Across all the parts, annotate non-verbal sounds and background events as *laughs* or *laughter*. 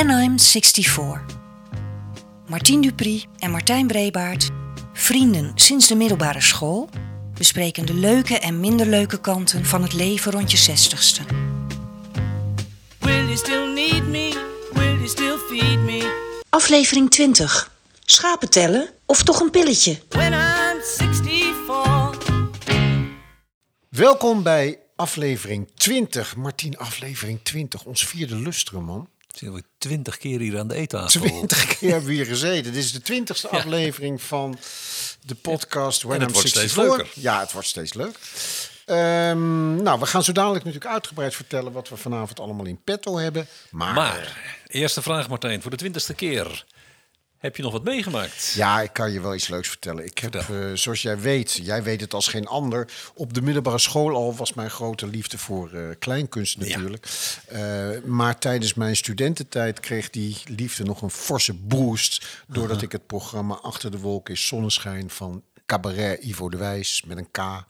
When I'm 64. Martien Dupri en Martijn Brebaert, vrienden sinds de middelbare school, bespreken de leuke en minder leuke kanten van het leven rond je zestigste. Will you still need me? Will you still feed me? Aflevering 20. Schapen tellen of toch een pilletje? When I'm 64. Welkom bij aflevering 20. Martien, aflevering 20. Ons vierde lustrum, man. Zitten we twintig keer hier aan de eettafel. 20 keer hebben we hier gezeten. Dit is de twintigste aflevering van de podcast When En het I'm wordt steeds 64. leuker. Ja, het wordt steeds leuk. Ehm, nou, we gaan zo dadelijk natuurlijk uitgebreid vertellen wat we vanavond allemaal in petto hebben. Maar, Maar, eerste vraag Martijn, voor de twintigste keer. Heb je nog wat meegemaakt? ja, ik kan je wel iets leuks vertellen. Ik heb, eh, zoals jij weet, jij weet het als geen ander. Op de middelbare school al was mijn grote liefde voor eh, kleinkunst natuurlijk. Eh, maar tijdens mijn studententijd kreeg die liefde nog een forse boost. Doordat ik het programma Achter de Wolken is Zonneschijn van Cabaret Ivo de Wijs met een K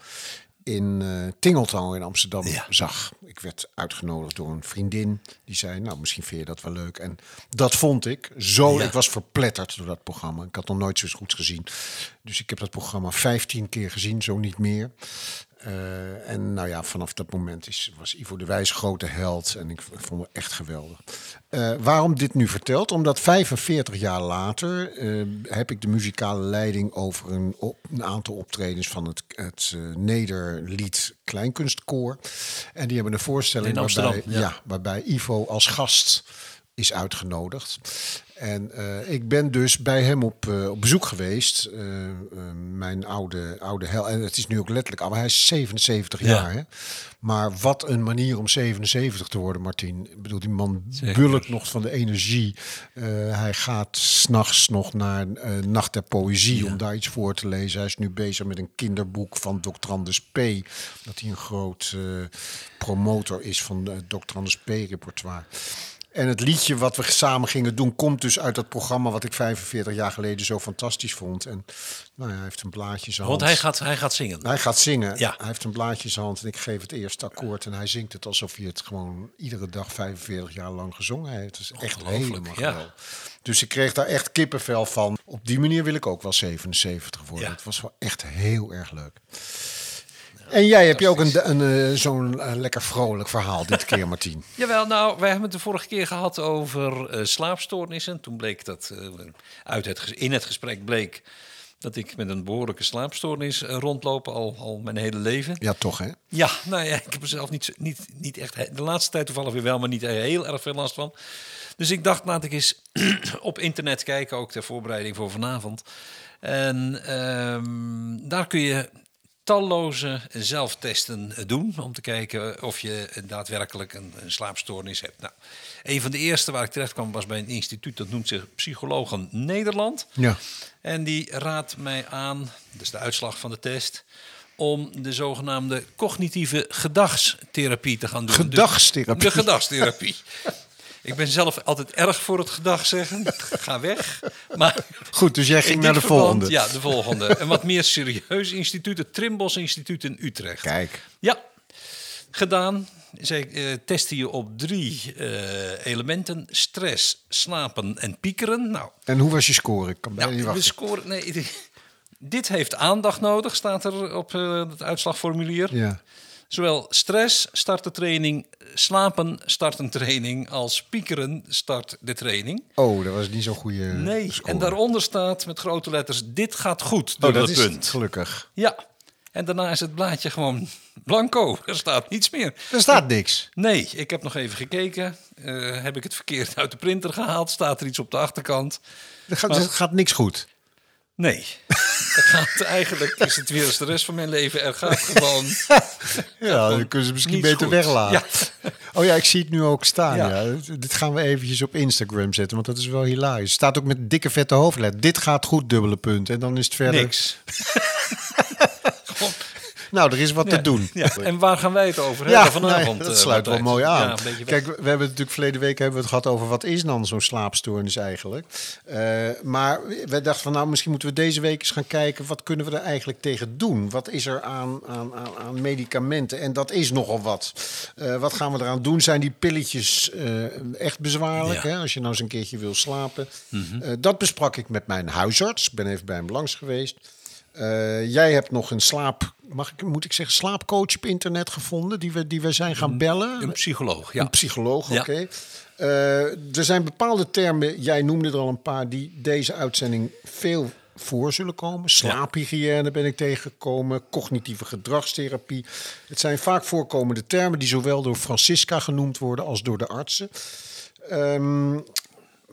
in eh Tingeltown in Amsterdam Ja. zag. Ik werd uitgenodigd door een vriendin. Die zei, nou, misschien vind je dat wel leuk. En dat vond ik. Zo, Ja. ik was verpletterd door dat programma. Ik had nog nooit zoiets goeds gezien. Dus ik heb dat programma 15 keer gezien, zo niet meer. Eh, en nou ja, vanaf dat moment is, was Ivo de Wijs grote held. En ik vond het echt geweldig. Eh, waarom dit nu verteld? Omdat 45 jaar later eh, heb ik de muzikale leiding over een, op, een aantal optredens van het, het Nederlied Kleinkunstkoor. En die hebben een voorstelling In Amsterdam, waarbij, ja. ja, waarbij Ivo als gast is uitgenodigd. En eh, ik ben dus bij hem op, eh, op bezoek geweest. Eh, mijn oude, oude hel. En het is nu ook letterlijk, maar hij is 77 Ja. jaar. Hè? Maar wat een manier om 77 te worden, Martin. Ik bedoel, die man bulkt nog van de energie. Hij gaat s'nachts nog naar Nacht der Poëzie om daar iets voor te lezen. Hij is nu bezig met een kinderboek van Dr. Anders P. Dat hij een groot promotor is van de Dr. Anders P. repertoire. En het liedje wat we samen gingen doen, komt dus uit dat programma wat ik 45 jaar geleden zo fantastisch vond. En nou ja, hij heeft een blaadje in zijn Want hand. hij gaat, hij gaat zingen. Hij gaat zingen. Ja. Hij heeft een blaadje in zijn hand en ik geef het eerste akkoord. En hij zingt het alsof hij het gewoon iedere dag 45 jaar lang gezongen heeft. Het is echt helemaal ja. geweldig. Dus ik kreeg daar echt kippenvel van. Op die manier wil ik ook wel 77 worden. Ja. Het was wel echt heel erg leuk. En jij hebt je ook een, een, eh, zo'n eh, lekker vrolijk verhaal dit keer, Martien. *laughs* Jawel, nou, wij hebben het de vorige keer gehad over eh, slaapstoornissen. Toen bleek dat, uit het, in het gesprek bleek dat ik met een behoorlijke slaapstoornis rondloop al, al mijn hele leven. Ja, toch hè? Ja, nou ja, ik heb er zelf niet, niet, niet echt... De laatste tijd toevallig weer wel, maar niet heel erg veel last van. Dus ik dacht, laat ik eens *clears throat* op internet kijken, ook ter voorbereiding voor vanavond. En ehm, daar kun je talloze zelftesten doen om te kijken of je daadwerkelijk een, een slaapstoornis hebt. Nou, een van de eerste waar ik terecht kwam was bij een instituut dat noemt zich Psychologen Nederland. Ja. En die raadt mij aan, dus de uitslag van de test, om de zogenaamde cognitieve gedagstherapie te gaan doen. Gedagstherapie? De, de gedagstherapie. *laughs* Ik ben zelf altijd erg voor het gedag zeggen. Ga weg. Maar Goed, dus jij in ging naar de verband- volgende. Ja, de volgende. Een wat meer serieus instituut, het Trimbos Instituut in Utrecht. Kijk. Ja, gedaan. Zij eh, testen je op drie eh, elementen: stress, slapen en piekeren. Nou, En hoe was je score? Ik kan bijna niet nou, we wachten. scoren. Nee, dit- *laughs* dit heeft aandacht nodig, staat er op eh, het uitslagformulier. Ja. Zowel stress start de training, slapen start een training, als piekeren start de training. Oh, dat was niet zo'n goede Nee, score. en daaronder staat met grote letters: dit gaat goed. Oh, dat is punt. gelukkig. Ja, en daarna is het blaadje gewoon blanco. Er staat niets meer. Er staat niks. Nee, ik heb nog even gekeken. Eh, heb ik het verkeerd uit de printer gehaald? Staat er iets op de achterkant? Er gaat, er gaat niks goed. Nee. Het gaat eigenlijk, is het weer als de rest van mijn leven. Er gaat gewoon. *laughs* Ja, dan kunnen ze misschien beter goed. weglaten. Ja. *laughs* Oh ja, ik zie het nu ook staan. Ja. Ja. Dit gaan we eventjes op Instagram zetten, want dat is wel hilarisch. Staat ook met dikke vette hoofdletter. Dit gaat goed, dubbele punt. En dan is het verder... Niks. *laughs* Nou, er is wat te doen. Ja, en waar gaan wij het over Ja, hebben vanavond? nee, dat eh, sluit wel mooi aan. Ja, een beetje Kijk, we hebben het natuurlijk verleden week hebben we het gehad over wat is dan zo'n slaapstoornis eigenlijk. Eh, maar we dachten van nou, misschien moeten we deze week eens gaan kijken wat kunnen we er eigenlijk tegen doen? Wat is er aan, aan, aan, aan medicamenten? En dat is nogal wat. Eh, wat gaan we eraan doen? Zijn die pilletjes eh, echt bezwaarlijk? Ja. Hè? Als je nou eens een keertje wil slapen. Eh, dat besprak ik met mijn huisarts. Ik ben even bij hem langs geweest. Eh, jij hebt nog een slaap, mag ik, moet ik zeggen, slaapcoach op internet gevonden die we, die we zijn gaan bellen. Een psycholoog, ja. Een psycholoog, Ja. oké. Eh, er zijn bepaalde termen, jij noemde er al een paar, die deze uitzending veel voor zullen komen. Slaaphygiëne ben ik tegengekomen, cognitieve gedragstherapie. Het zijn vaak voorkomende termen die zowel door Francisca genoemd worden als door de artsen. Ehm,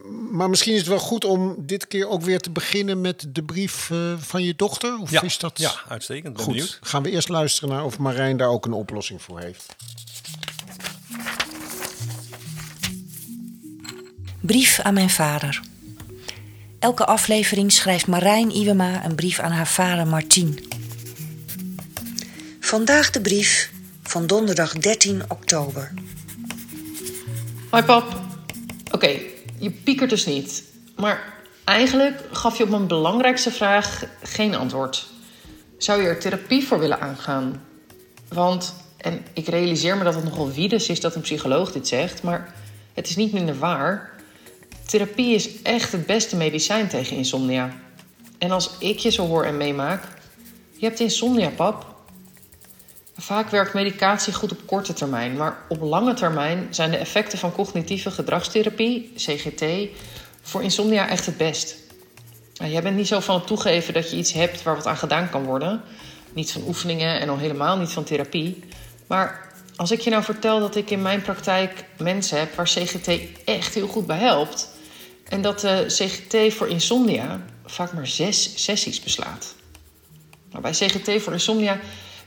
maar misschien is het wel goed om dit keer ook weer te beginnen met de brief eh, van je dochter. Of Ja, is dat ja, uitstekend. Ben goed? benieuwd. Gaan we eerst luisteren naar of Marijn daar ook een oplossing voor heeft. Brief aan mijn vader. Elke aflevering schrijft Marijn Iwema een brief aan haar vader Martien. Vandaag de brief van donderdag 13 oktober. Hoi pap. Oké, je piekert dus niet. Maar eigenlijk gaf je op mijn belangrijkste vraag geen antwoord. Zou je er therapie voor willen aangaan? Want, en ik realiseer me dat het nogal wiedes is dat een psycholoog dit zegt, maar het is niet minder waar. Therapie is echt het beste medicijn tegen insomnia. En als ik je zo hoor en meemaak, je hebt insomnia, pap. Vaak werkt medicatie goed op korte termijn, maar op lange termijn zijn de effecten van cognitieve gedragstherapie, CGT, voor insomnia echt het best. Nou, jij bent niet zo van het toegeven dat je iets hebt waar wat aan gedaan kan worden. Niet van oefeningen en al helemaal niet van therapie. Maar als ik je nou vertel dat ik in mijn praktijk mensen heb waar CGT echt heel goed bij helpt. En dat de CGT voor insomnia vaak maar zes sessies beslaat. Nou, bij CGT voor insomnia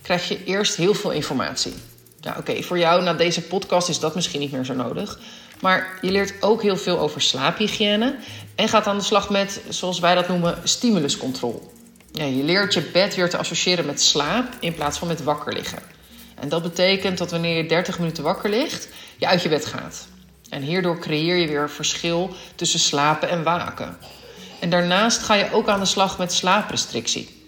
krijg je eerst heel veel informatie. Ja, oké, voor jou na deze podcast is dat misschien niet meer zo nodig. Maar je leert ook heel veel over slaaphygiëne en gaat aan de slag met, zoals wij dat noemen, stimuluscontrol. Ja, je leert je bed weer te associëren met slaap in plaats van met wakker liggen. En dat betekent dat wanneer je 30 minuten wakker ligt, je uit je bed gaat. En hierdoor creëer je weer verschil tussen slapen en waken. En daarnaast ga je ook aan de slag met slaaprestrictie.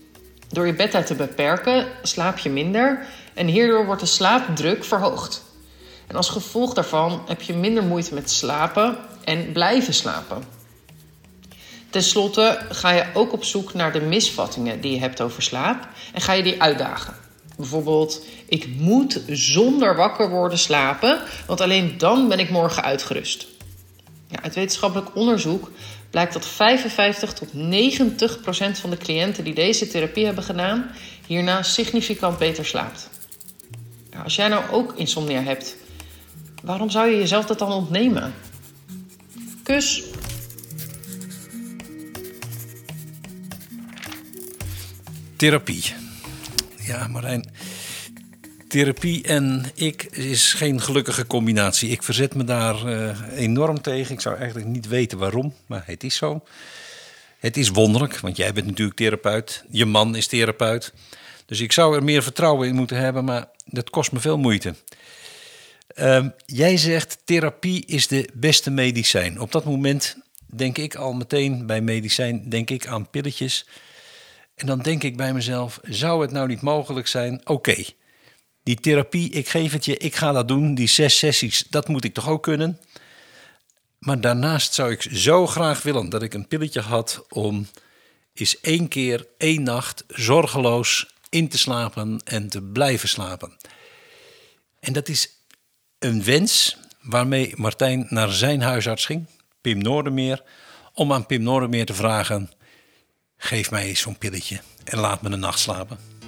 Door je bedtijd te beperken slaap je minder en hierdoor wordt de slaapdruk verhoogd. En als gevolg daarvan heb je minder moeite met slapen en blijven slapen. Ten slotte ga je ook op zoek naar de misvattingen die je hebt over slaap en ga je die uitdagen. Bijvoorbeeld, ik moet zonder wakker worden slapen, want alleen dan ben ik morgen uitgerust. Ja, uit wetenschappelijk onderzoek blijkt dat 55 tot 90 procent van de cliënten die deze therapie hebben gedaan, hierna significant beter slaapt. Ja, als jij nou ook insomnia hebt, waarom zou je jezelf dat dan ontnemen? Kus. Therapie. Ja, Marijn. Therapie en ik is geen gelukkige combinatie. Ik verzet me daar eh, enorm tegen. Ik zou eigenlijk niet weten waarom, maar het is zo. Het is wonderlijk, want jij bent natuurlijk therapeut. Je man is therapeut. Dus ik zou er meer vertrouwen in moeten hebben, maar dat kost me veel moeite. Ehm, jij zegt therapie is de beste medicijn. Op dat moment denk ik al meteen bij medicijn denk ik aan pilletjes. En dan denk ik bij mezelf, zou het nou niet mogelijk zijn? Oké, die therapie, ik geef het je, ik ga dat doen. Die zes sessies, dat moet ik toch ook kunnen? Maar daarnaast zou ik zo graag willen dat ik een pilletje had om eens één keer, één nacht zorgeloos in te slapen en te blijven slapen. En dat is een wens waarmee Martijn naar zijn huisarts ging, Pim Noordermeer, om aan Pim Noordermeer te vragen: geef mij eens zo'n pilletje en laat me een nacht slapen.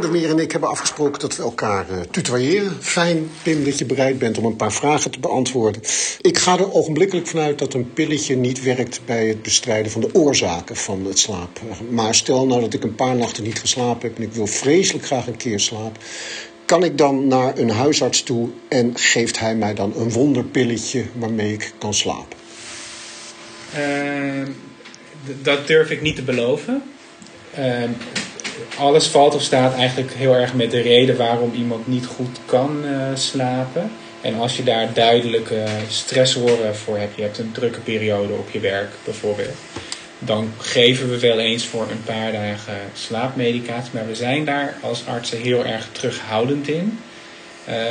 Noordermeer en ik hebben afgesproken dat we elkaar uh, tutoyeren. Fijn, Pim, dat je bereid bent om een paar vragen te beantwoorden. Ik ga er ogenblikkelijk vanuit dat een pilletje niet werkt bij het bestrijden van de oorzaken van het slaap. Maar stel nou dat ik een paar nachten niet geslapen heb en ik wil vreselijk graag een keer slapen. Kan ik dan naar een huisarts toe en geeft hij mij dan een wonderpilletje waarmee ik kan slapen? Uh, dat durf ik niet te beloven. Uh, alles valt of staat eigenlijk heel erg met de reden waarom iemand niet goed kan uh, slapen. En als je daar duidelijke stressoren voor hebt, je hebt een drukke periode op je werk bijvoorbeeld, dan geven we wel eens voor een paar dagen slaapmedicatie. Maar we zijn daar als artsen heel erg terughoudend in,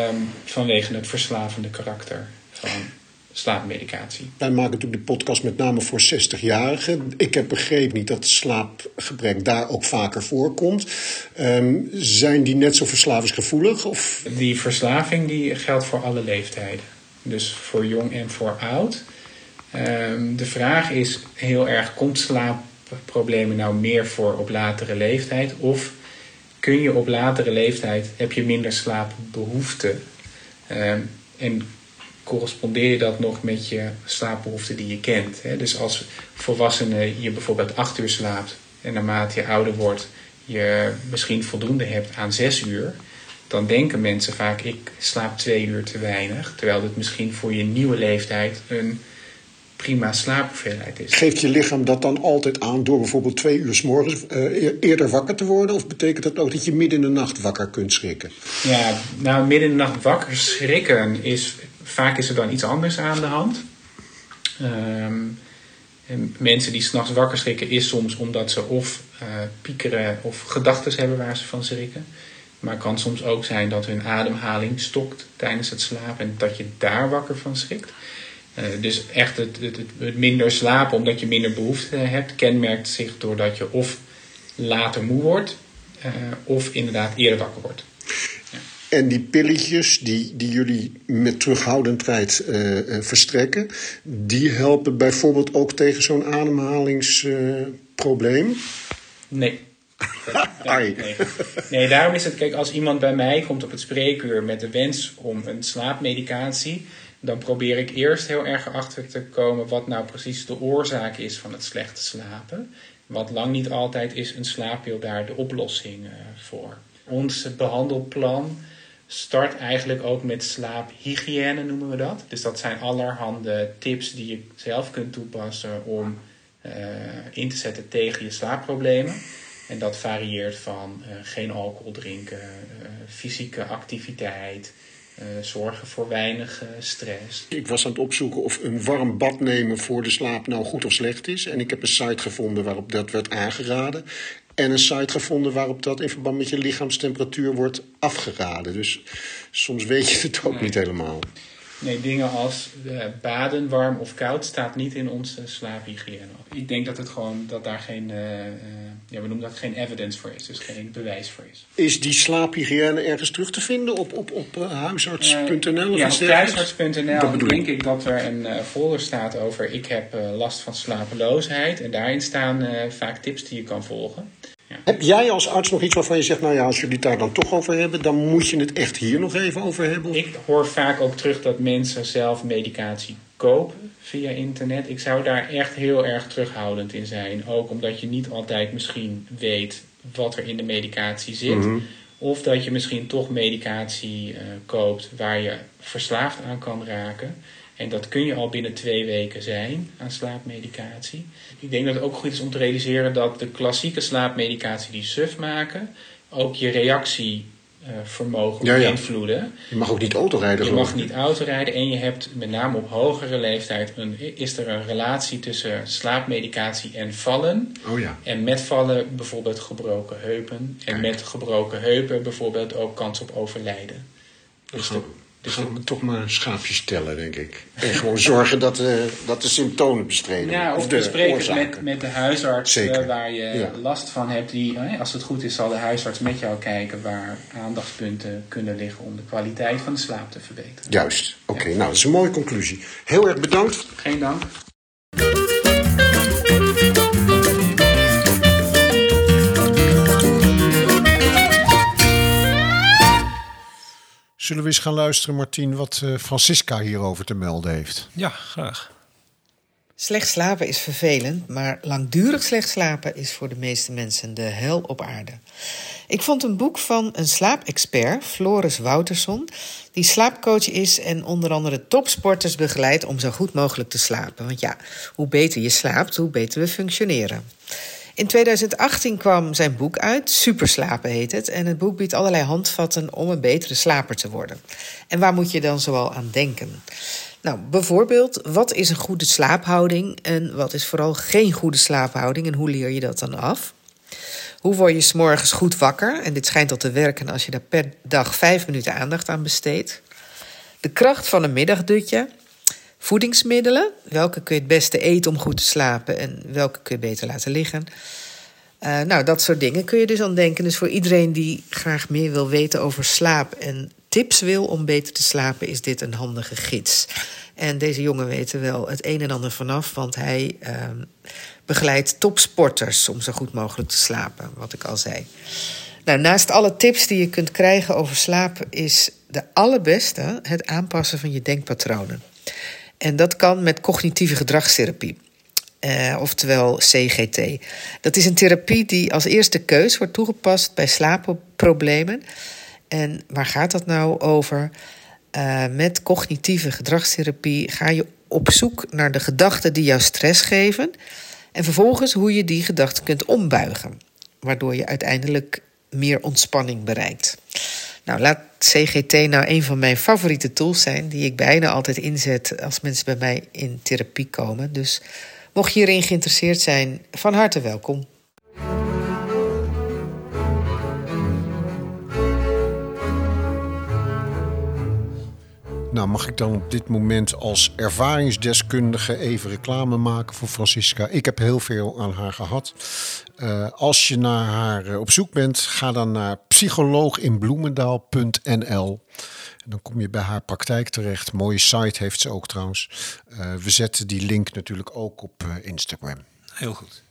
um, vanwege het verslavende karakter van slaapmedicatie. Wij maken natuurlijk de podcast met name voor 60-jarigen. Ik heb begrepen niet dat slaapgebrek daar ook vaker voorkomt. Um, zijn die net zo verslavingsgevoelig? Of? Die verslaving die geldt voor alle leeftijden. Dus voor jong en voor oud. Um, de vraag is heel erg, komt slaapproblemen nou meer voor op latere leeftijd? Of kun je op latere leeftijd, heb je minder slaapbehoefte? Um, en correspondeer je dat nog met je slaapbehoeften die je kent. Hè? Dus als volwassene je bijvoorbeeld acht uur slaapt en naarmate je ouder wordt je misschien voldoende hebt aan zes uur, dan denken mensen vaak ik slaap twee uur te weinig, terwijl het misschien voor je nieuwe leeftijd een prima slaaphoeveelheid is. Geeft je lichaam dat dan altijd aan door bijvoorbeeld twee uur s morgens uh, eerder wakker te worden? Of betekent dat ook dat je midden in de nacht wakker kunt schrikken? Ja, nou midden in de nacht wakker schrikken is vaak is er dan iets anders aan de hand. Um, mensen die s'nachts wakker schrikken is soms omdat ze of uh, piekeren of gedachten hebben waar ze van schrikken. Maar het kan soms ook zijn dat hun ademhaling stokt tijdens het slapen en dat je daar wakker van schrikt. Uh, dus echt het, het, minder slapen omdat je minder behoefte hebt, kenmerkt zich doordat je of later moe wordt of inderdaad eerder wakker wordt. En die pilletjes die, die jullie met terughoudendheid uh, uh, verstrekken, die helpen bijvoorbeeld ook tegen zo'n ademhalingsprobleem? Nee. *laughs* nee. nee, daarom is het, kijk, als iemand bij mij komt op het spreekuur met de wens om een slaapmedicatie, dan probeer ik eerst heel erg erachter te komen wat nou precies de oorzaak is van het slechte slapen. Wat lang niet altijd is een slaappil daar de oplossing voor. Ons behandelplan start eigenlijk ook met slaaphygiëne, noemen we dat. Dus dat zijn allerhande tips die je zelf kunt toepassen om uh, in te zetten tegen je slaapproblemen. En dat varieert van uh, geen alcohol drinken, uh, fysieke activiteit, zorgen voor weinig stress. Ik was aan het opzoeken of een warm bad nemen voor de slaap nou goed of slecht is. En ik heb een site gevonden waarop dat werd aangeraden en een site gevonden waarop dat in verband met je lichaamstemperatuur wordt afgeraden. Dus soms weet je het ook nee. niet helemaal. Nee, dingen als uh, baden, warm of koud, staat niet in onze slaaphygiëne. Ik denk dat het gewoon dat daar geen, uh, uh, ja, we noemen dat geen evidence voor is, dus geen bewijs voor is. Is die slaaphygiëne ergens terug te vinden op, op, op huisarts.nl? ja, op huisarts.nl denk ik dat er een folder staat over ik heb last van slapeloosheid. En daarin staan vaak tips die je kan volgen. Ja. Heb jij als arts nog iets waarvan je zegt, nou ja, als jullie het daar dan toch over hebben, dan moet je het echt hier nog even over hebben? Ik hoor vaak ook terug dat mensen zelf medicatie kopen via internet. Ik zou daar echt heel erg terughoudend in zijn. Ook omdat je niet altijd misschien weet wat er in de medicatie zit. Mm -hmm. Of dat je misschien toch medicatie uh, koopt waar je verslaafd aan kan raken. En dat kun je al binnen twee weken zijn aan slaapmedicatie. Ik denk dat het ook goed is om te realiseren dat de klassieke slaapmedicatie die suf maken, ook je reactievermogen uh, ja, ja. beïnvloeden. Je mag ook niet autorijden. Je mag niet autorijden en je hebt met name op hogere leeftijd een, is er een relatie tussen slaapmedicatie en vallen. Oh ja. En met vallen bijvoorbeeld gebroken heupen. En Kijk. met gebroken heupen bijvoorbeeld ook kans op overlijden. Dus de, dus gaan we toch maar schaapjes tellen, denk ik. En gewoon zorgen dat, uh, dat de symptomen bestreden ja, Of of de bespreken met, met de huisarts Zeker. uh, waar je Ja. last van hebt. Die, uh, als het goed is, zal de huisarts met jou kijken waar aandachtspunten kunnen liggen om de kwaliteit van de slaap te verbeteren. Juist. Oké, nou, dat is een mooie conclusie. Heel erg bedankt. Geen dank. Zullen we eens gaan luisteren, Martien, wat uh, Francisca hierover te melden heeft? Ja, graag. Slecht slapen is vervelend, maar langdurig slecht slapen is voor de meeste mensen de hel op aarde. Ik vond een boek van een slaapexpert, Floris Wouterson, die slaapcoach is en onder andere topsporters begeleidt om zo goed mogelijk te slapen. Want ja, hoe beter je slaapt, hoe beter we functioneren. In 2018 kwam zijn boek uit, Superslapen heet het. En het boek biedt allerlei handvatten om een betere slaper te worden. En waar moet je dan zoal aan denken? Nou, bijvoorbeeld, wat is een goede slaaphouding en wat is vooral geen goede slaaphouding en hoe leer je dat dan af? Hoe word je s'morgens goed wakker? En dit schijnt al te werken als je daar per dag vijf minuten aandacht aan besteedt. De kracht van een middagdutje. Voedingsmiddelen. Welke kun je het beste eten om goed te slapen en welke kun je beter laten liggen? Uh, nou, dat soort dingen kun je dus aan denken. Dus voor iedereen die graag meer wil weten over slaap en tips wil om beter te slapen, is dit een handige gids. En deze jongen weet er wel het een en ander vanaf, want hij uh, begeleidt topsporters om zo goed mogelijk te slapen, wat ik al zei. Nou, naast alle tips die je kunt krijgen over slaap, is de allerbeste het aanpassen van je denkpatronen. En dat kan met cognitieve gedragstherapie. Uh, oftewel CGT. Dat is een therapie die als eerste keus wordt toegepast bij slaapproblemen. En waar gaat dat nou over? Uh, met cognitieve gedragstherapie ga je op zoek naar de gedachten die jou stress geven. En vervolgens hoe je die gedachten kunt ombuigen. Waardoor je uiteindelijk meer ontspanning bereikt. Nou, laat CGT nou een van mijn favoriete tools zijn, die ik bijna altijd inzet als mensen bij mij in therapie komen. Dus mocht je hierin geïnteresseerd zijn, van harte welkom. Nou, mag ik dan op dit moment als ervaringsdeskundige even reclame maken voor Francisca? Ik heb heel veel aan haar gehad. Uh, als je naar haar uh, op zoek bent, ga dan naar psycholooginbloemendaal.nl. Dan kom je bij haar praktijk terecht. Mooie site heeft ze ook trouwens. Uh, we zetten die link natuurlijk ook op Instagram. Heel goed.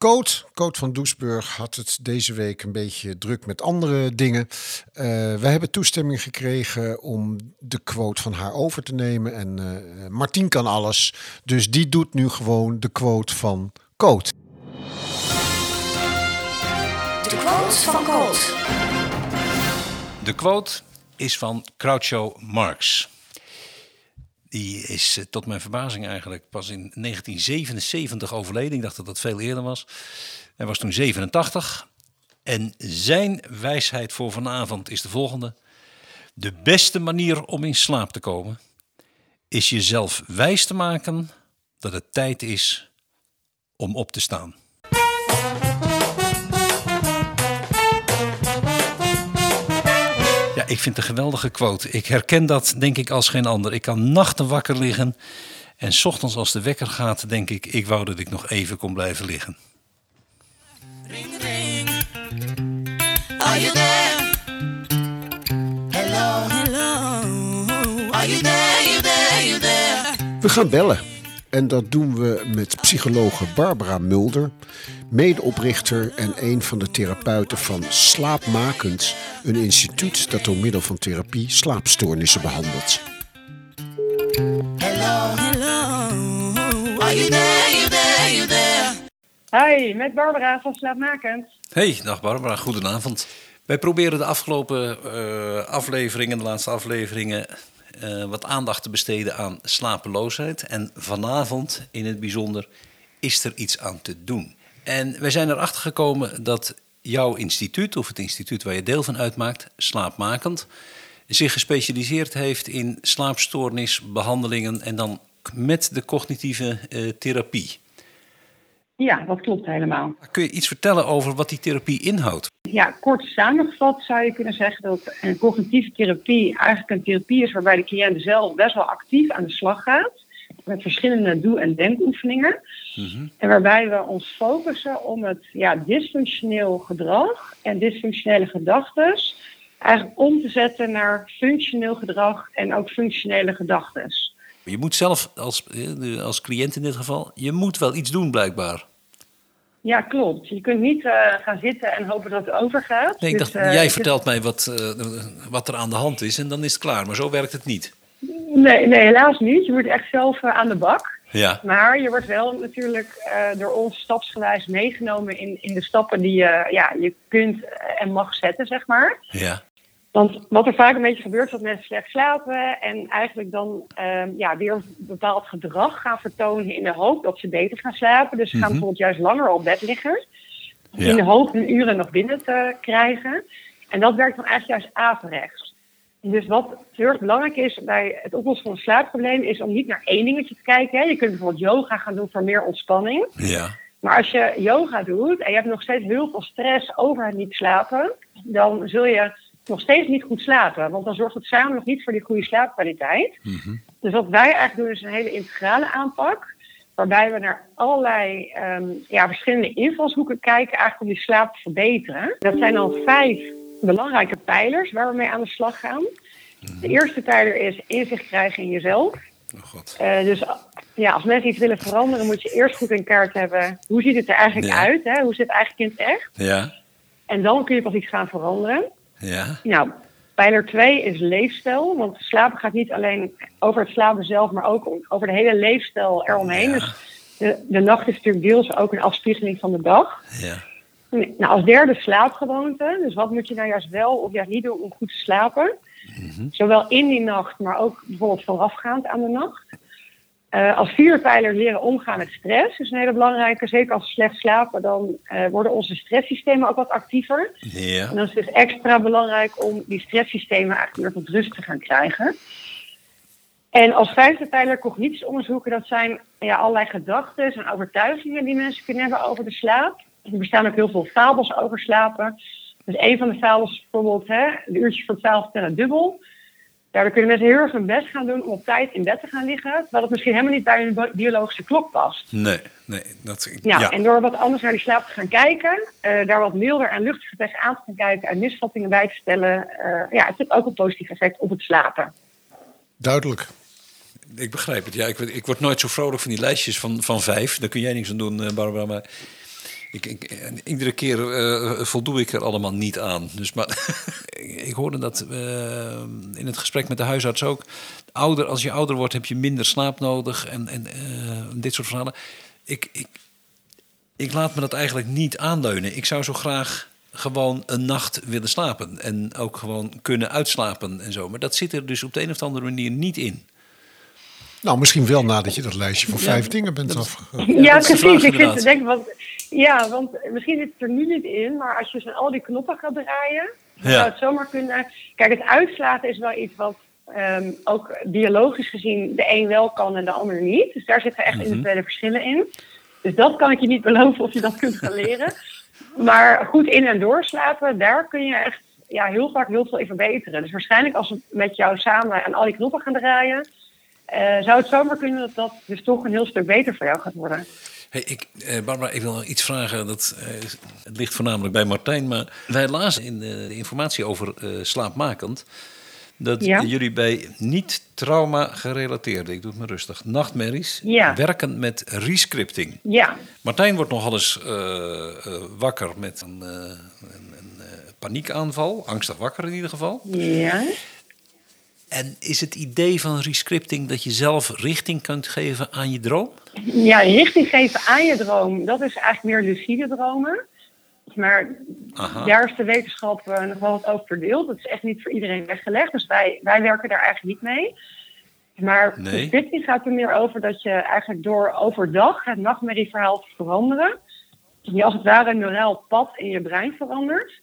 Coot, Coot van Doesburg had het deze week een beetje druk met andere dingen. Uh, we hebben toestemming gekregen om de quote van haar over te nemen. En uh, Martien kan alles, dus die doet nu gewoon de quote van Coot. De quote van Coot. De quote is van Groucho Marx. Die is eh, tot mijn verbazing eigenlijk pas in 1977 overleden. Ik dacht dat dat veel eerder was. Hij was toen 87. En zijn wijsheid voor vanavond is de volgende. De beste manier om in slaap te komen is jezelf wijs te maken dat het tijd is om op te staan. Ik vind het een geweldige quote. Ik herken dat denk ik als geen ander. Ik kan nachten wakker liggen en s ochtends als de wekker gaat, denk ik, ik wou dat ik nog even kon blijven liggen. Ring, ring. Are you there? Hello, hello. Are you there, you there, you there? We gaan bellen. En dat doen we met psychologe Barbara Mulder, medeoprichter en een van de therapeuten van Slaapmakend, een instituut dat door middel van therapie slaapstoornissen behandelt. Hello, hello. Are you there, you there, you there? Hi, met Barbara van Slaapmakend. Hey, dag Barbara, goedenavond. Wij proberen de afgelopen uh, afleveringen, de laatste afleveringen, uh, wat aandacht te besteden aan slapeloosheid. En vanavond in het bijzonder is er iets aan te doen. En wij zijn erachter gekomen dat jouw instituut, of het instituut waar je deel van uitmaakt, slaapmakend, zich gespecialiseerd heeft in slaapstoornisbehandelingen en dan met de cognitieve uh, therapie. Ja, dat klopt helemaal. Kun je iets vertellen over wat die therapie inhoudt? Ja, kort samengevat zou je kunnen zeggen dat een cognitieve therapie eigenlijk een therapie is waarbij de cliënt zelf best wel actief aan de slag gaat. Met verschillende doe- en denkoefeningen. Mm En waarbij we ons focussen om het ja, dysfunctioneel gedrag en dysfunctionele gedachten eigenlijk om te zetten naar functioneel gedrag en ook functionele gedachten. Je moet zelf, als, eh, als cliënt in dit geval, je moet wel iets doen blijkbaar. Ja, klopt. Je kunt niet uh, gaan zitten en hopen dat het overgaat. Nee, ik Dus, dacht, eh, jij vertelt mij wat, uh, wat er aan de hand is en dan is het klaar. Maar zo werkt het niet. Nee, nee, helaas niet. Je moet echt zelf aan de bak. Ja, Maar je wordt wel natuurlijk door ons stapsgewijs meegenomen in, in de stappen die je, ja, je kunt en mag zetten, zeg maar. ja, Want wat er vaak een beetje gebeurt, is dat mensen slecht slapen en eigenlijk dan um, ja, weer een bepaald gedrag gaan vertonen in de hoop dat ze beter gaan slapen. Dus ze gaan Mhm. bijvoorbeeld juist langer op bed liggen, Ja. in de hoop hun uren nog binnen te krijgen. En dat werkt dan eigenlijk juist averechts. Dus wat heel erg belangrijk is bij het oplossen van een slaapprobleem, is om niet naar één dingetje te kijken. Hè. Je kunt bijvoorbeeld yoga gaan doen voor meer ontspanning. ja, Maar als je yoga doet en je hebt nog steeds heel veel stress over het niet slapen, dan zul je nog steeds niet goed slapen. Want dan zorgt het samen nog niet voor die goede slaapkwaliteit. Mhm. Dus wat wij eigenlijk doen is een hele integrale aanpak. Waarbij we naar allerlei ehm, ja, verschillende invalshoeken kijken eigenlijk om die slaap te verbeteren. Dat zijn dan vijf belangrijke pijlers waar we mee aan de slag gaan. De eerste pijler is inzicht krijgen in jezelf. oh god. Uh, dus ja, als mensen iets willen veranderen, moet je eerst goed in kaart hebben. Hoe ziet het er eigenlijk Ja. uit? Hè? Hoe zit het eigenlijk in het echt? Ja, En dan kun je pas iets gaan veranderen. Ja, Nou, pijler 2 is leefstijl. Want slapen gaat niet alleen over het slapen zelf, maar ook over de hele leefstijl eromheen. Ja. Dus de, de nacht is natuurlijk deels ook een afspiegeling van de dag. ja, Nou, als derde slaapgewoonte. Dus wat moet je nou juist wel of juist niet doen om goed te slapen? Zowel in die nacht, maar ook bijvoorbeeld voorafgaand aan de nacht. Eh, als vierde pijler leren omgaan met stress. is een hele belangrijke. Zeker als we slecht slapen, dan eh, worden onze stresssystemen ook wat actiever. ja, En dan is het dus extra belangrijk om die stresssystemen eigenlijk weer tot rust te gaan krijgen. En als vijfde pijler cognities onderzoeken, dat zijn ja, allerlei gedachten en overtuigingen die mensen kunnen hebben over de slaap. Er bestaan ook heel veel fabels over slapen. Dus een van de fabels is bijvoorbeeld hè, de uurtjes voor twaalf tellen dubbel. Daardoor kunnen mensen heel erg hun best gaan doen om op tijd in bed te gaan liggen, terwijl het misschien helemaal niet bij hun bi- biologische klok past. nee, nee, dat, Ja, ja, en door wat anders naar die slaap te gaan kijken, eh, daar wat milder en luchtiger tegenaan te gaan kijken en misvattingen bij te stellen, eh, ja, het heeft ook een positief effect op het slapen. Duidelijk. ik begrijp het. Ja, ik, word- ik word nooit zo vrolijk van die lijstjes van, van vijf. Daar kun jij niks aan doen, eh, Barbara, maar... Ik, ik, en iedere keer eh, voldoe ik er allemaal niet aan. Dus, maar *laughs* ik hoorde dat eh, in het gesprek met de huisarts ook. Ouder, als je ouder wordt, heb je minder slaap nodig. En, en eh, dit soort verhalen. Ik, ik, ik laat me dat eigenlijk niet aanleunen. Ik zou zo graag gewoon een nacht willen slapen. En ook gewoon kunnen uitslapen en zo. Maar dat zit er dus op de een of andere manier niet in. Nou, misschien wel nadat je dat lijstje van vijf dingen bent afgegaan. Ja, precies. vraag ik vind inderdaad. het denk want, ja, want misschien zit het er nu niet in, maar als je zo al die knoppen gaat draaien, Ja. zou het zomaar kunnen. Kijk, het uitslapen is wel iets wat ehm, ook biologisch gezien de een wel kan en de ander niet. Dus daar zitten echt Mhm. individuele verschillen in. Dus dat kan ik je niet beloven of je dat kunt gaan leren. *laughs* Maar goed in- en doorslapen, daar kun je echt ja, heel vaak heel veel in verbeteren. Dus waarschijnlijk als we met jou samen aan al die knoppen gaan draaien, eh, zou het zomaar kunnen dat dat dus toch een heel stuk beter voor jou gaat worden. Hey, ik, eh, Barbara, ik wil nog iets vragen. Dat, eh, het ligt voornamelijk bij Martijn. Maar wij lazen in eh, de informatie over eh, slaapmakend... dat Ja. jullie bij niet-trauma gerelateerde, ik doe het maar rustig, nachtmerries... Ja. werken met rescripting. Ja, Martijn wordt nog wel eens wakker met een, eh, een, een paniekaanval. Angstig wakker in ieder geval. ja. En is het idee van rescripting dat je zelf richting kunt geven aan je droom? Ja, richting geven aan je droom, dat is eigenlijk meer lucide dromen. Maar Aha. daar is de wetenschap eh, nog wel wat over verdeeld. Dat is echt niet voor iedereen weggelegd. Dus wij, wij werken daar eigenlijk niet mee. Maar Nee. gaat er meer over dat je eigenlijk door overdag het nachtmerrieverhaal te veranderen. Je als het ware een neuraal pad in je brein verandert.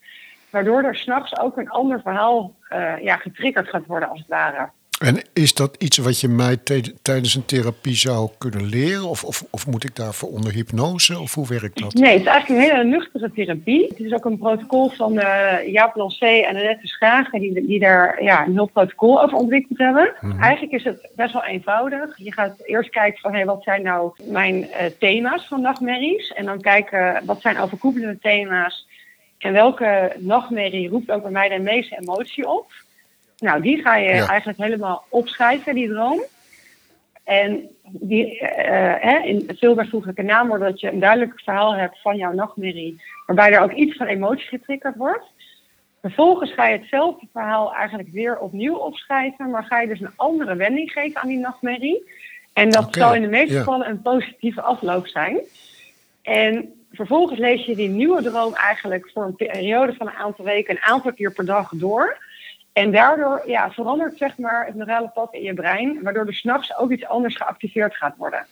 Waardoor er s'nachts ook een ander verhaal eh, ja, getriggerd gaat worden als het ware. En is dat iets wat je mij tijdens een therapie zou kunnen leren? Of, of, of moet ik daarvoor onder hypnose? Of hoe werkt dat? Nee, het is eigenlijk een hele nuchtere therapie. Het is ook een protocol van eh Jaap Lancé en Annette Schagen, die, die daar ja, een heel protocol over ontwikkeld hebben. Eigenlijk is het best wel eenvoudig. Je gaat eerst kijken van hey, wat zijn nou mijn eh, thema's van nachtmerries. En dan kijken wat zijn overkoepelende thema's En welke nachtmerrie roept ook bij mij de meeste emotie op? Nou, die ga je Ja. eigenlijk helemaal opschrijven, die droom. En die, eh, hè, in het veel bijvoeglijke naamwoord dat je een duidelijk verhaal hebt van jouw nachtmerrie, waarbij er ook iets van emotie getriggerd wordt. Vervolgens ga je hetzelfde verhaal eigenlijk weer opnieuw opschrijven, maar ga je dus een andere wending geven aan die nachtmerrie. En dat zal in de meeste ja. gevallen een positieve afloop zijn. En vervolgens lees je die nieuwe droom eigenlijk voor een periode van een aantal weken, een aantal keer per dag door. En daardoor ja, verandert zeg maar, het neurale pad in je brein, waardoor er s'nachts ook iets anders geactiveerd gaat worden.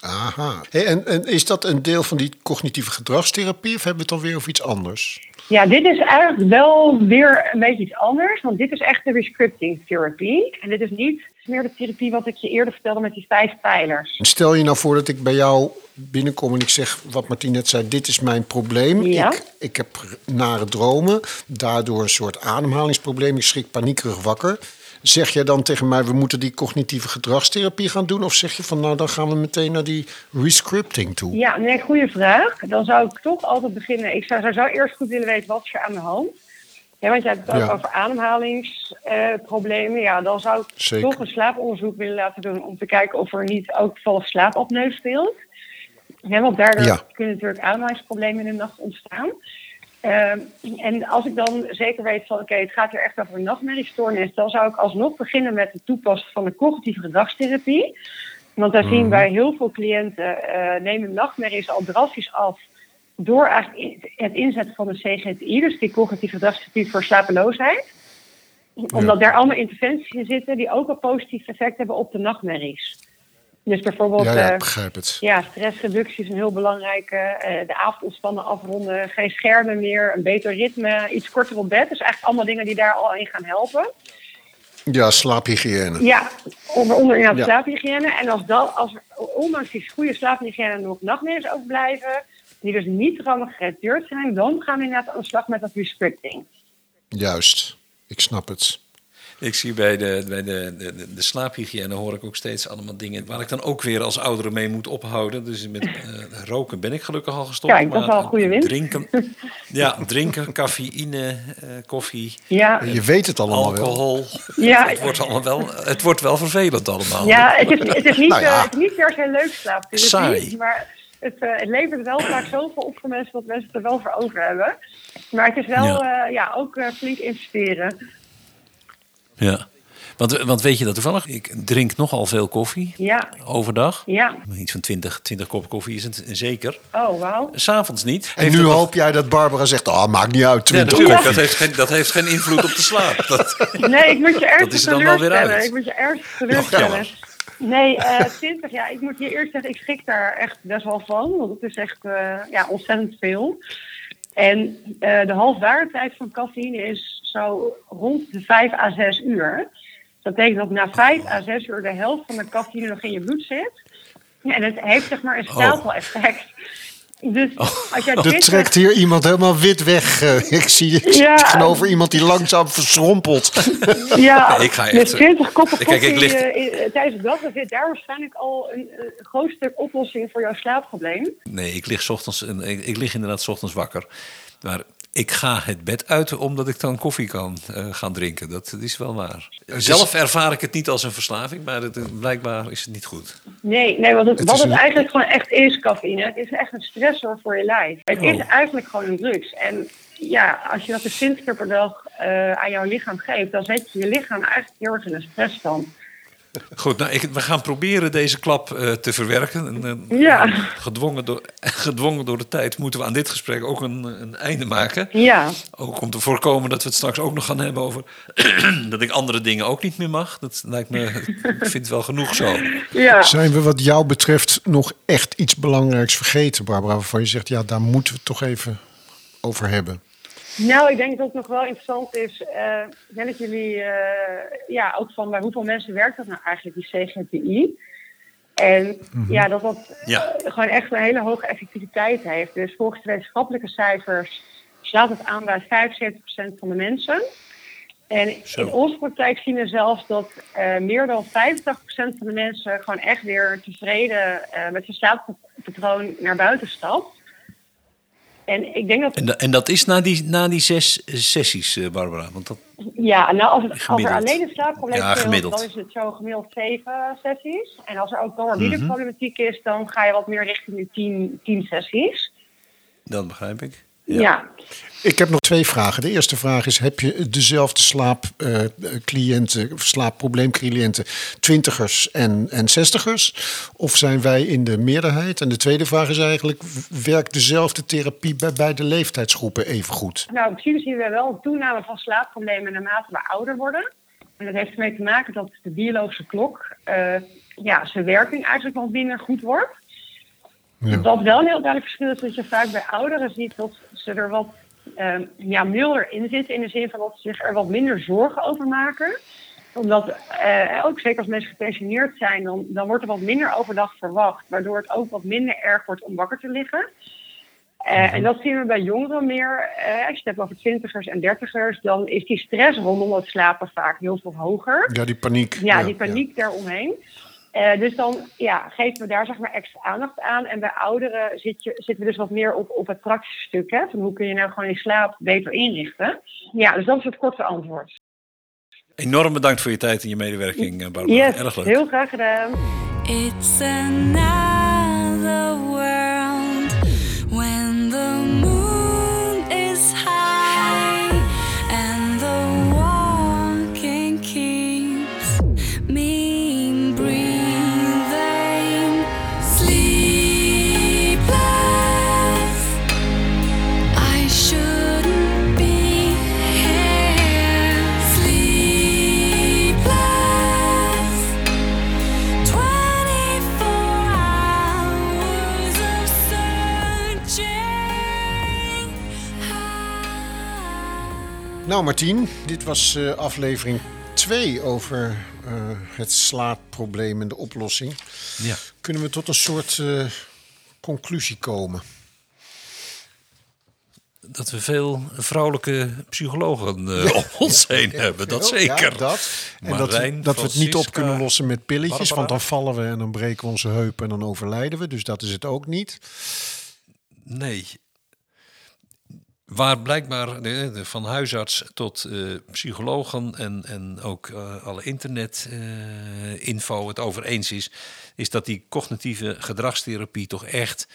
Aha. Hey, en, en is dat een deel van die cognitieve gedragstherapie of hebben we het alweer over iets anders? Ja, dit is eigenlijk wel weer een beetje iets anders, want dit is echt de rescripting therapie. En dit is niet meer de therapie wat ik je eerder vertelde met die vijf pijlers. Stel je nou voor dat ik bij jou binnenkom en ik zeg wat Martien net zei, dit is mijn probleem. Ja. Ik, ik heb nare dromen, daardoor een soort ademhalingsprobleem, ik schrik paniekerig wakker. Zeg jij dan tegen mij, we moeten die cognitieve gedragstherapie gaan doen? Of zeg je van, nou dan gaan we meteen naar die rescripting toe? Ja, nee, goede vraag. Dan zou ik toch altijd beginnen. Ik zou, zou eerst goed willen weten wat is er aan de hand. Ja, want je hebt het ook Ja. over ademhalingsproblemen. ja, dan zou ik Zeker. toch een slaaponderzoek willen laten doen om te kijken of er niet ook toevallig slaapapneu speelt. Ja, want daardoor Ja. kunnen natuurlijk ademhalingsproblemen in de nacht ontstaan. Ehm, en als ik dan zeker weet van oké, het gaat hier echt over een nachtmerriestoornis, dan zou ik alsnog beginnen met het toepassen van de cognitieve gedragstherapie. Want daar zien wij heel veel cliënten eh, nemen nachtmerries al drastisch af door eigenlijk het inzetten van de CGTI, dus die cognitieve gedragstherapie voor slapeloosheid. Omdat daar allemaal interventies in zitten die ook een positief effect hebben op de nachtmerries. Dus bijvoorbeeld Ja, ja, eh, begrijp het. ja, stressreductie is een heel belangrijke. eh, de avond ontspannen afronden, geen schermen meer, een beter ritme, iets korter op bed. Dus eigenlijk allemaal dingen die daar al in gaan helpen. Ja, slaaphygiëne. Ja, onder, onder Ja. slaaphygiëne. En als, dat, als er ondanks die goede slaaphygiëne nog nachtmerries overblijven, die dus niet geredigeerd zijn, dan gaan we inderdaad aan de slag met dat rescripting. Juist, ik snap het. Ik zie bij, de, bij de, de, de, slaaphygiëne hoor ik ook steeds allemaal dingen waar ik dan ook weer als oudere mee moet ophouden. Dus met *laughs* eh, roken ben ik gelukkig al gestopt. Kijk, dat is maar wel een goede winst. Drinken, *laughs* ja, drinken, cafeïne, eh, koffie, Ja, Je weet het allemaal wel. alcohol. Ja. *laughs* Het, wordt allemaal wel, het wordt wel vervelend allemaal. ja het, is, het, is niet, Nou ja. eh, het is niet per se leuk slaaptherapie, Saai. maar het, eh, het levert wel vaak zoveel op voor mensen dat mensen het er wel voor over hebben. Maar het is wel Ja. ja. ja, ook eh, flink investeren. Ja. Want, want weet je dat toevallig? Ik drink nogal veel koffie Ja, overdag. ja. Iets van 20, 20 kop koffie is het zeker. Oh, wauw. S'avonds niet. En Heeft nu nog- hoop jij dat Barbara zegt, ah, maakt niet uit, Ja, 20 natuurlijk. koffie. Dat heeft, geen, dat heeft geen invloed op de slaap. Dat, Nee, ik moet je ergens is er dan wel weer teleurstellen. uit. Ik moet je ergens Oh, teleurstellen. Nee, eh *laughs* 20 ja. Ik moet je eerst zeggen, ik schrik daar echt best wel van. Want het is echt eh, ja, ontzettend veel. En eh, de halfwaardetijd van cafeïne is zo rond de 5 à 6 uur. Dat betekent dat na 5 à 6 uur de helft van de cafeïne nog in je bloed zit. Ja, en het heeft zeg maar een stapel-effect. Dus als jij *laughs* Er 20 trekt hier iemand helemaal wit weg. Eh, *laughs* Ik zie Ja. tegenover iemand die langzaam verschrompelt. Ja, *laughs* Nee, ik ga met echt- 20 koppen Kijk, ik koffie lig- eh, in- tijdens de dag, dan zit daar waarschijnlijk al een, eh, groot stuk oplossing voor jouw slaapprobleem. nee, ik lig, 's ochtends, ik, ik lig inderdaad 's ochtends wakker. Maar ik ga het bed uit omdat ik dan koffie kan eh, gaan drinken. Dat is wel waar. Zelf ervaar ik het niet als een verslaving, maar het, blijkbaar is het niet goed. Nee, nee wat het, Het wat is het een- eigenlijk gewoon echt is, cafeïne, het is echt een stressor voor je lijf. Het Oh. is eigenlijk gewoon een drugs. En ja, als je dat dus 20 keer per dag eh, aan jouw lichaam geeft, dan zet je je lichaam eigenlijk heel erg in een stressstand. Goed, nou, ik, we gaan proberen deze klap eh, te verwerken. En, eh, Ja. gedwongen, door, *laughs* gedwongen door de tijd moeten we aan dit gesprek ook een, een einde maken. Ja, Ook om te voorkomen dat we het straks ook nog gaan hebben over *clears throat* dat ik andere dingen ook niet meer mag. Dat lijkt me, ik vind het wel genoeg zo. ja. Zijn we wat jou betreft nog echt iets belangrijks vergeten, Barbara? Waarvan je zegt, ja, daar moeten we het toch even over hebben. Nou, ik denk dat het nog wel interessant is. eh ik denk dat jullie, eh, ja, ook van bij hoeveel mensen werkt dat nou eigenlijk, die CGTI? En ja, dat dat Ja. eh, gewoon echt een hele hoge effectiviteit heeft. Dus volgens de wetenschappelijke cijfers slaat het aan bij 75% van de mensen. En Zo. in onze praktijk zien we zelfs dat meer dan 85% van de mensen gewoon echt weer tevreden met zijn slaappatroon naar buiten stapt. En ik denk dat... En, da- en dat is na die, na die zes sessies, eh, Barbara? Want dat, Ja, nou als, het, als er alleen een slaapprobleem Ja, gemiddeld. dan is het zo gemiddeld zeven sessies. En als er ook comorbide problematiek is, dan ga je wat meer richting de tien, tien sessies. dat begrijp ik. Ja. Ik heb nog twee vragen. De eerste vraag is: heb je dezelfde slaapcliënten, slaapprobleemcliënten, twintigers en, en zestigers? Of zijn wij in de meerderheid? En de tweede vraag is eigenlijk: werkt dezelfde therapie bij beide leeftijdsgroepen even goed? Nou, in principe zien we wel een toename van slaapproblemen naarmate we ouder worden. En dat heeft ermee te maken dat de biologische klok, eh, ja, zijn werking eigenlijk wat minder goed wordt. Ja. Wat wel een heel duidelijk verschil is, dat je vaak bij ouderen ziet dat ze er wat eh, ja, milder in zitten. In de zin van dat ze zich er wat minder zorgen over maken. Omdat, eh, ook zeker als mensen gepensioneerd zijn, dan, dan wordt er wat minder overdag verwacht. Waardoor het ook wat minder erg wordt om wakker te liggen. Eh, En dat zien we bij jongeren meer. Eh, als je het hebt over twintigers en dertigers, dan is die stress rondom het slapen vaak heel veel hoger. Ja, die paniek. Ja, die paniek daaromheen. Eh, dus dan ja, geven we daar zeg maar extra aandacht aan. En bij ouderen zit je, zitten we dus wat meer op, op het praktische stuk. Hè? Van hoe kun je nou gewoon je slaap beter inrichten. Ja, dus dat is het korte antwoord. Enorm bedankt voor je tijd en je medewerking, eh, Barbara. Yes, Erg leuk. heel graag gedaan. It's another world when Nou, Martien, dit was eh, aflevering 2 over eh, het slaapprobleem en de oplossing. Ja. Kunnen we tot een soort eh, conclusie komen? Dat we veel vrouwelijke psychologen om ons heen hebben, dat Ja, zeker. dat. En dat, Marijn, dat we het niet op kunnen lossen met pilletjes, Barbara. want dan vallen we en dan breken we onze heup en dan overlijden we. Dus dat is het ook niet. Nee. Waar blijkbaar de, de- van huisarts tot eh, psychologen en, en ook eh, alle internetinfo het over eens is, is dat die cognitieve gedragstherapie toch echt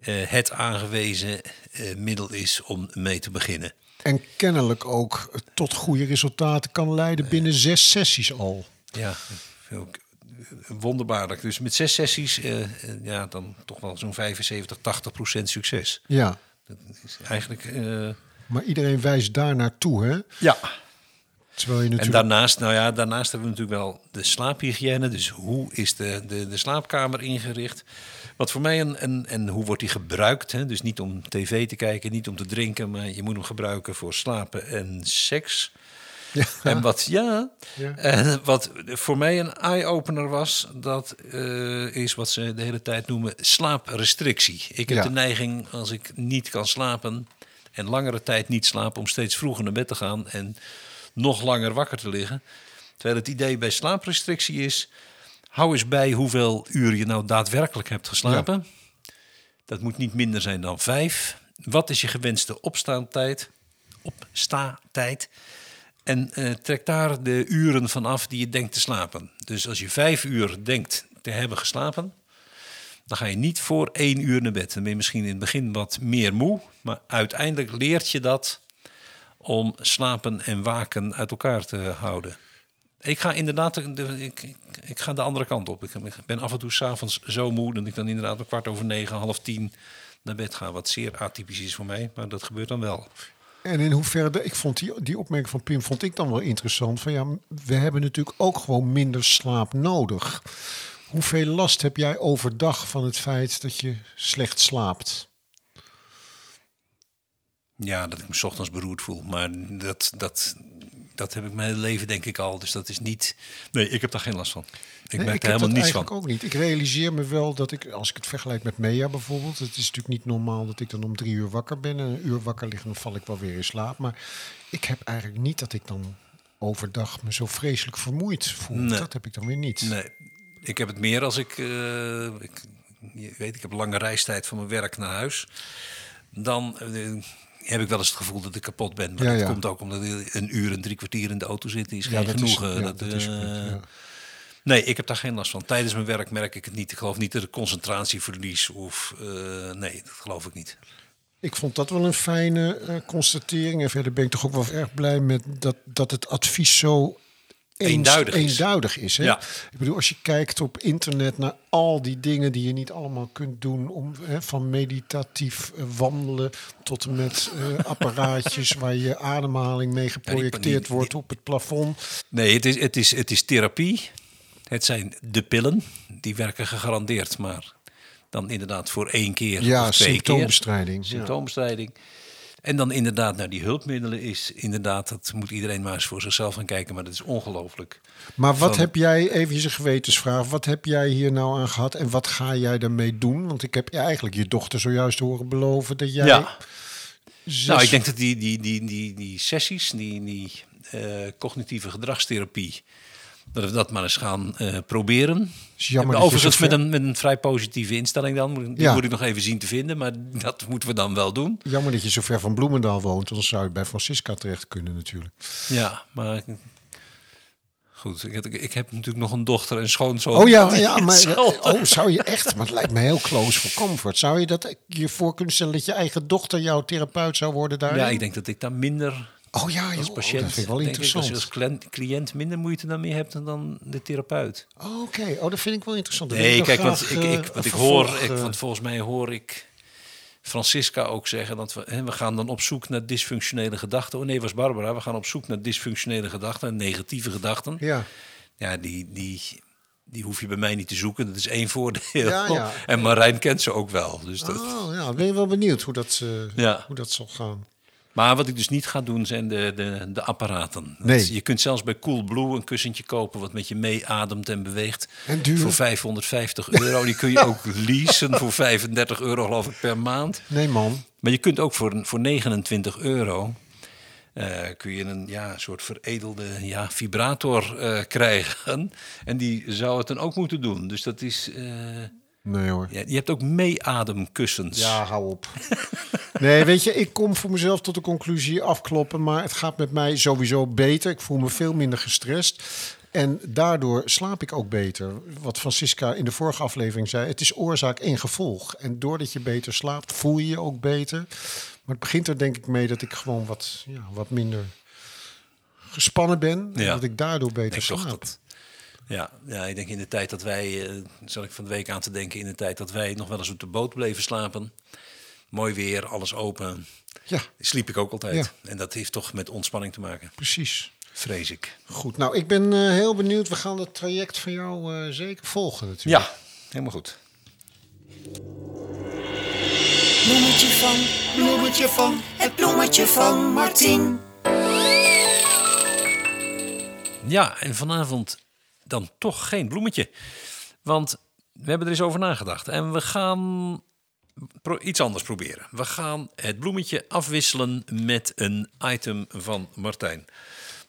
eh, het aangewezen eh, middel is om mee te beginnen. En kennelijk ook tot goede resultaten kan leiden binnen zes sessies al. Ja, ook wonderbaarlijk. Dus met zes sessies, eh, eh, ja, dan toch wel zo'n 75, 80 procent succes. Ja, Dat is eigenlijk. eh, maar iedereen wijst daar naartoe, hè? ja. Terwijl je En natuurlijk... daarnaast, nou ja, daarnaast hebben we natuurlijk wel de slaaphygiëne. Dus hoe is de, de, de slaapkamer ingericht? Wat voor mij een, en, en hoe wordt die gebruikt? Hè? Dus niet om tv te kijken, niet om te drinken, maar je moet hem gebruiken voor slapen en seks. En wat, ja, Ja. En wat voor mij een eye-opener was, dat eh, is wat ze de hele tijd noemen slaaprestrictie. Ik heb Ja. de neiging, als ik niet kan slapen en langere tijd niet slapen, om steeds vroeger naar bed te gaan en nog langer wakker te liggen. Terwijl het idee bij slaaprestrictie is, hou eens bij hoeveel uur je nou daadwerkelijk hebt geslapen. Dat moet niet minder zijn dan vijf. Wat is je gewenste opstaantijd? Opsta-tijd. En eh, trek daar de uren van af die je denkt te slapen. Dus als je vijf uur denkt te hebben geslapen, dan ga je niet voor één uur naar bed. Dan ben je misschien in het begin wat meer moe, maar uiteindelijk leert je dat om slapen en waken uit elkaar te houden. Ik ga inderdaad de, de- ik, ik, ik ga de andere kant op. Ik ben af en toe s'avonds zo moe dat ik dan inderdaad om kwart over negen, half tien naar bed ga. Wat zeer atypisch is voor mij, maar dat gebeurt dan wel. En in hoeverre, ik vond die, die opmerking van Pim vond ik dan wel interessant. Van ja, we hebben natuurlijk ook gewoon minder slaap nodig. Hoeveel last heb jij overdag van het feit dat je slecht slaapt? Ja, dat ik me ochtends beroerd voel. Maar dat, dat, dat heb ik mijn hele leven denk ik al. Dus dat is niet... Nee, ik heb daar geen last van. Ik Nee, merk ik er helemaal niets van. eigenlijk ook niet. Ik realiseer me wel dat ik, als ik het vergelijk met Mea bijvoorbeeld, het is natuurlijk niet normaal dat ik dan om drie uur wakker ben en een uur wakker lig en dan val ik wel weer in slaap. Maar ik heb eigenlijk niet dat ik dan overdag me zo vreselijk vermoeid voel. Nee. Dat heb ik dan weer niet. Nee, ik heb het meer als ik, eh, ik... Je weet, ik heb lange reistijd van mijn werk naar huis. dan eh, heb ik wel eens het gevoel dat ik kapot ben. Maar Ja, dat ja. komt ook omdat ik een uur en drie kwartier in de auto zit. Is geen genoegen. ja, dat, dat is goed. Nee, ik heb daar geen last van. Tijdens mijn werk merk ik het niet. Ik geloof niet dat ik concentratie verlies. Of, eh, nee, dat geloof ik niet. Ik vond dat wel een fijne eh, constatering. En verder ben ik toch ook wel erg blij met dat, dat het advies zo eens- Eenduidig is. eenduidig is. hè? Ja. Ik bedoel, als je kijkt op internet naar al die dingen die je niet allemaal kunt doen, om, hè, van meditatief eh, wandelen tot en met eh, apparaatjes *laughs* waar je ademhaling mee geprojecteerd die- wordt op het plafond. Nee, het is, het, is, het is therapie. Het zijn de pillen. Die werken gegarandeerd. Maar dan inderdaad voor één keer Ja, of twee symptoombestrijding, keer. ja. En dan inderdaad naar die hulpmiddelen is inderdaad... dat moet iedereen maar eens voor zichzelf gaan kijken. Maar dat is ongelooflijk. Maar wat Van- heb jij, even een gewetensvraag, wat heb jij hier nou aan gehad en wat ga jij daarmee doen? Want ik heb je eigenlijk je dochter zojuist horen beloven dat jij... Ja. zes- Nou, ik denk dat die, die, die, die, die sessies, die, die eh, cognitieve gedragstherapie, dat we dat maar eens gaan eh, proberen. jammer Overigens met een, met een vrij positieve instelling dan. Die Ja. moet ik nog even zien te vinden, maar dat moeten we dan wel doen. Jammer dat je zo ver van Bloemendaal woont, dan zou je bij Francisca terecht kunnen natuurlijk. Ja, maar goed, ik, heb- ik heb natuurlijk nog een dochter en schoonzoon. Oh ja, ja *laughs* maar oh, zou je echt, maar het lijkt me heel close voor comfort. Zou je dat je voor kunnen stellen dat je eigen dochter jouw therapeut zou worden daar? Ja, ik denk dat ik daar minder Oh ja, als joh, patiënt, dat vind ik wel ik, interessant. als je als cliënt, cliënt minder moeite daarmee hebt dan de therapeut. Oh, Oké, oh, dat vind ik wel interessant. Dat Nee, ik kijk, want ik, eh, ik, wat een ik hoor, ik, eh, want volgens mij hoor ik Francisca ook zeggen dat we, hè, we gaan dan op zoek naar dysfunctionele gedachten. Oh nee, was Barbara. We gaan op zoek naar dysfunctionele gedachten en negatieve gedachten. Ja. Ja, die, die, die hoef je bij mij niet te zoeken. Dat is één voordeel. Ja, ja. *laughs* En Marijn kent ze ook wel. Dus dat, Oh ja, ben je wel benieuwd hoe dat, eh, Ja. hoe dat zal gaan. Maar wat ik dus niet ga doen zijn de, de, de apparaten. Nee. Je kunt zelfs bij Coolblue een kussentje kopen wat met je meeademt en beweegt. En duur? Voor 550 euro. Die kun je *laughs* ook leasen voor 35 euro geloof ik per maand. Nee man, Maar je kunt ook voor, voor 29 euro... eh, kun je een ja, soort veredelde ja, vibrator eh, krijgen. En die zou het dan ook moeten doen. Dus dat is... eh, nee hoor. ja, je hebt ook meeademkussens. Ja, hou op. *laughs* Nee, weet je, ik kom voor mezelf tot de conclusie afkloppen, maar het gaat met mij sowieso beter. Ik voel me veel minder gestrest. En daardoor slaap ik ook beter. Wat Francisca in de vorige aflevering zei, het is oorzaak en gevolg. En doordat je beter slaapt, voel je je ook beter. Maar het begint er denk ik mee dat ik gewoon wat, ja, wat minder gespannen ben. En Ja. dat ik daardoor beter Ik slaap. dat. Ja, ja, ik denk in de tijd dat wij, eh zal ik van de week aan te denken, in de tijd dat wij nog wel eens op de boot bleven slapen. Mooi weer, alles open. Ja, Sliep ik ook altijd. Ja. En dat heeft toch met ontspanning te maken, precies. vrees ik. Goed, nou, ik ben eh, heel benieuwd. We gaan het traject van jou eh, zeker volgen natuurlijk. Ja, helemaal goed. Bloemetje van, bloemetje van, het bloemetje van Martin. Ja, en vanavond dan toch geen bloemetje. Want we hebben er eens over nagedacht. En we gaan iets anders proberen. We gaan het bloemetje afwisselen met een item van Martijn.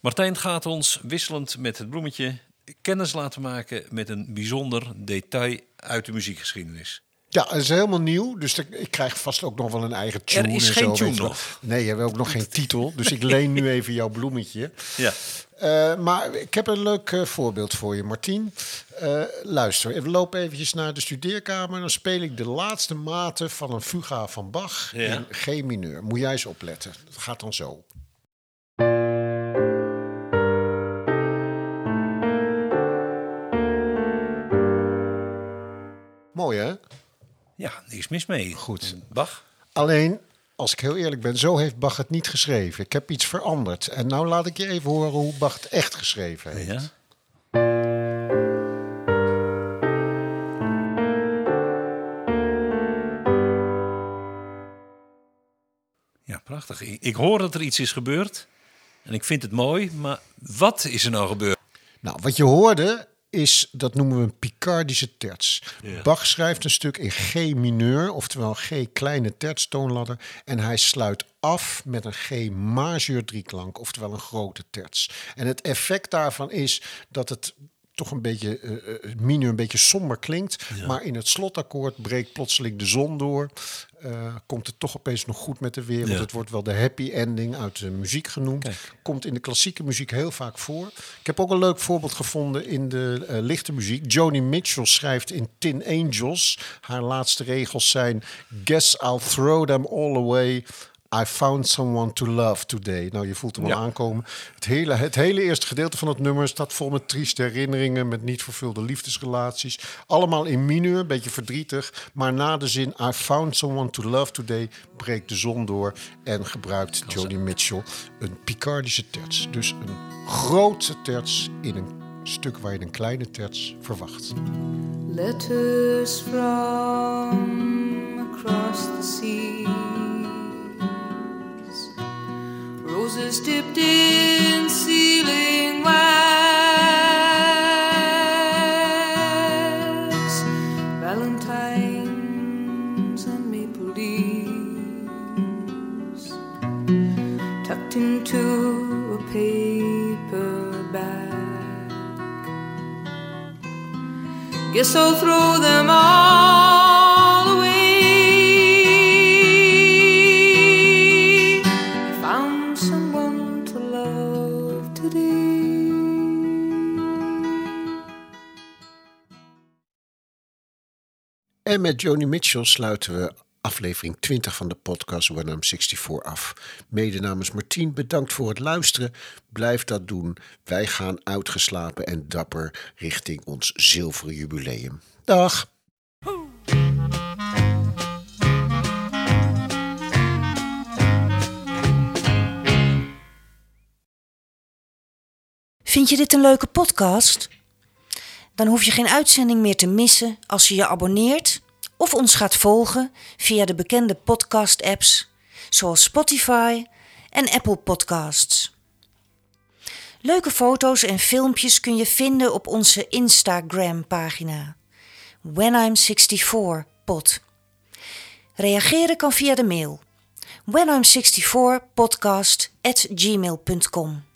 Martijn gaat ons wisselend met het bloemetje kennis laten maken met een bijzonder detail uit de muziekgeschiedenis. Ja, het is helemaal nieuw, dus ik krijg vast ook nog wel een eigen tune. is en geen zo, tune nog. Nee, je hebt ook nog geen titel, dus ik leen nu even jouw bloemetje. Ja. Eh, maar ik heb een leuk eh, voorbeeld voor je, Martien. Eh, luister, we lopen eventjes naar de studeerkamer. Dan speel ik de laatste maten van een fuga van Bach Ja. in G mineur. Moet jij eens opletten. Dat gaat dan zo. Mooi, hè? Ja, niks mis mee. Goed. Bach. Alleen, als ik heel eerlijk ben, zo heeft Bach het niet geschreven. Ik heb iets veranderd. En nou laat ik je even horen hoe Bach het echt geschreven heeft. Ja. Ja, prachtig. Ik, ik hoor dat er iets is gebeurd. En ik vind het mooi. Maar wat is er nou gebeurd? Nou, wat je hoorde is, dat noemen we een Picardische terts. Bach schrijft een stuk in G mineur, oftewel G kleine terts toonladder. En hij sluit af met een G majeur drieklank, oftewel een grote terts. En het effect daarvan is dat het toch een beetje eh, mineur, een beetje somber klinkt. Maar in het slotakkoord breekt plotseling de zon door. Eh, komt het toch opeens nog goed met de wereld. Ja. Het wordt wel de happy ending uit de muziek genoemd. Kijk. Komt in de klassieke muziek heel vaak voor. Ik heb ook een leuk voorbeeld gevonden in de lichte muziek. Joni Mitchell schrijft in Tin Angels. Haar laatste regels zijn... Guess I'll throw them all away... I found someone to love today. Nou, je voelt hem al Ja. aankomen. Het hele, het hele eerste gedeelte van het nummer staat vol met trieste herinneringen, met niet vervulde liefdesrelaties. Allemaal in mineur, een beetje verdrietig. Maar na de zin I found someone to love today breekt de zon door en gebruikt Joni Mitchell een Picardische terts. Dus een grote terts in een stuk waar je een kleine terts verwacht. Letters from across the seas. Roses dipped in sealing wax. Valentines and maple leaves. Tucked into a paper bag. Guess I'll throw them all En met Joni Mitchell sluiten we aflevering 20 van de podcast When I'm 64 af. Mede namens Martien, bedankt voor het luisteren. Blijf dat doen. Wij gaan uitgeslapen en dapper richting ons zilveren jubileum. Dag! Vind je dit een leuke podcast? Dan hoef je geen uitzending meer te missen als je je abonneert of ons gaat volgen via de bekende podcast-apps zoals Spotify en Apple Podcasts. Leuke foto's en filmpjes kun je vinden op onze Instagram-pagina When I'm 64 pod. Reageren kan via de mail whenI'm64podcast at gmail.com.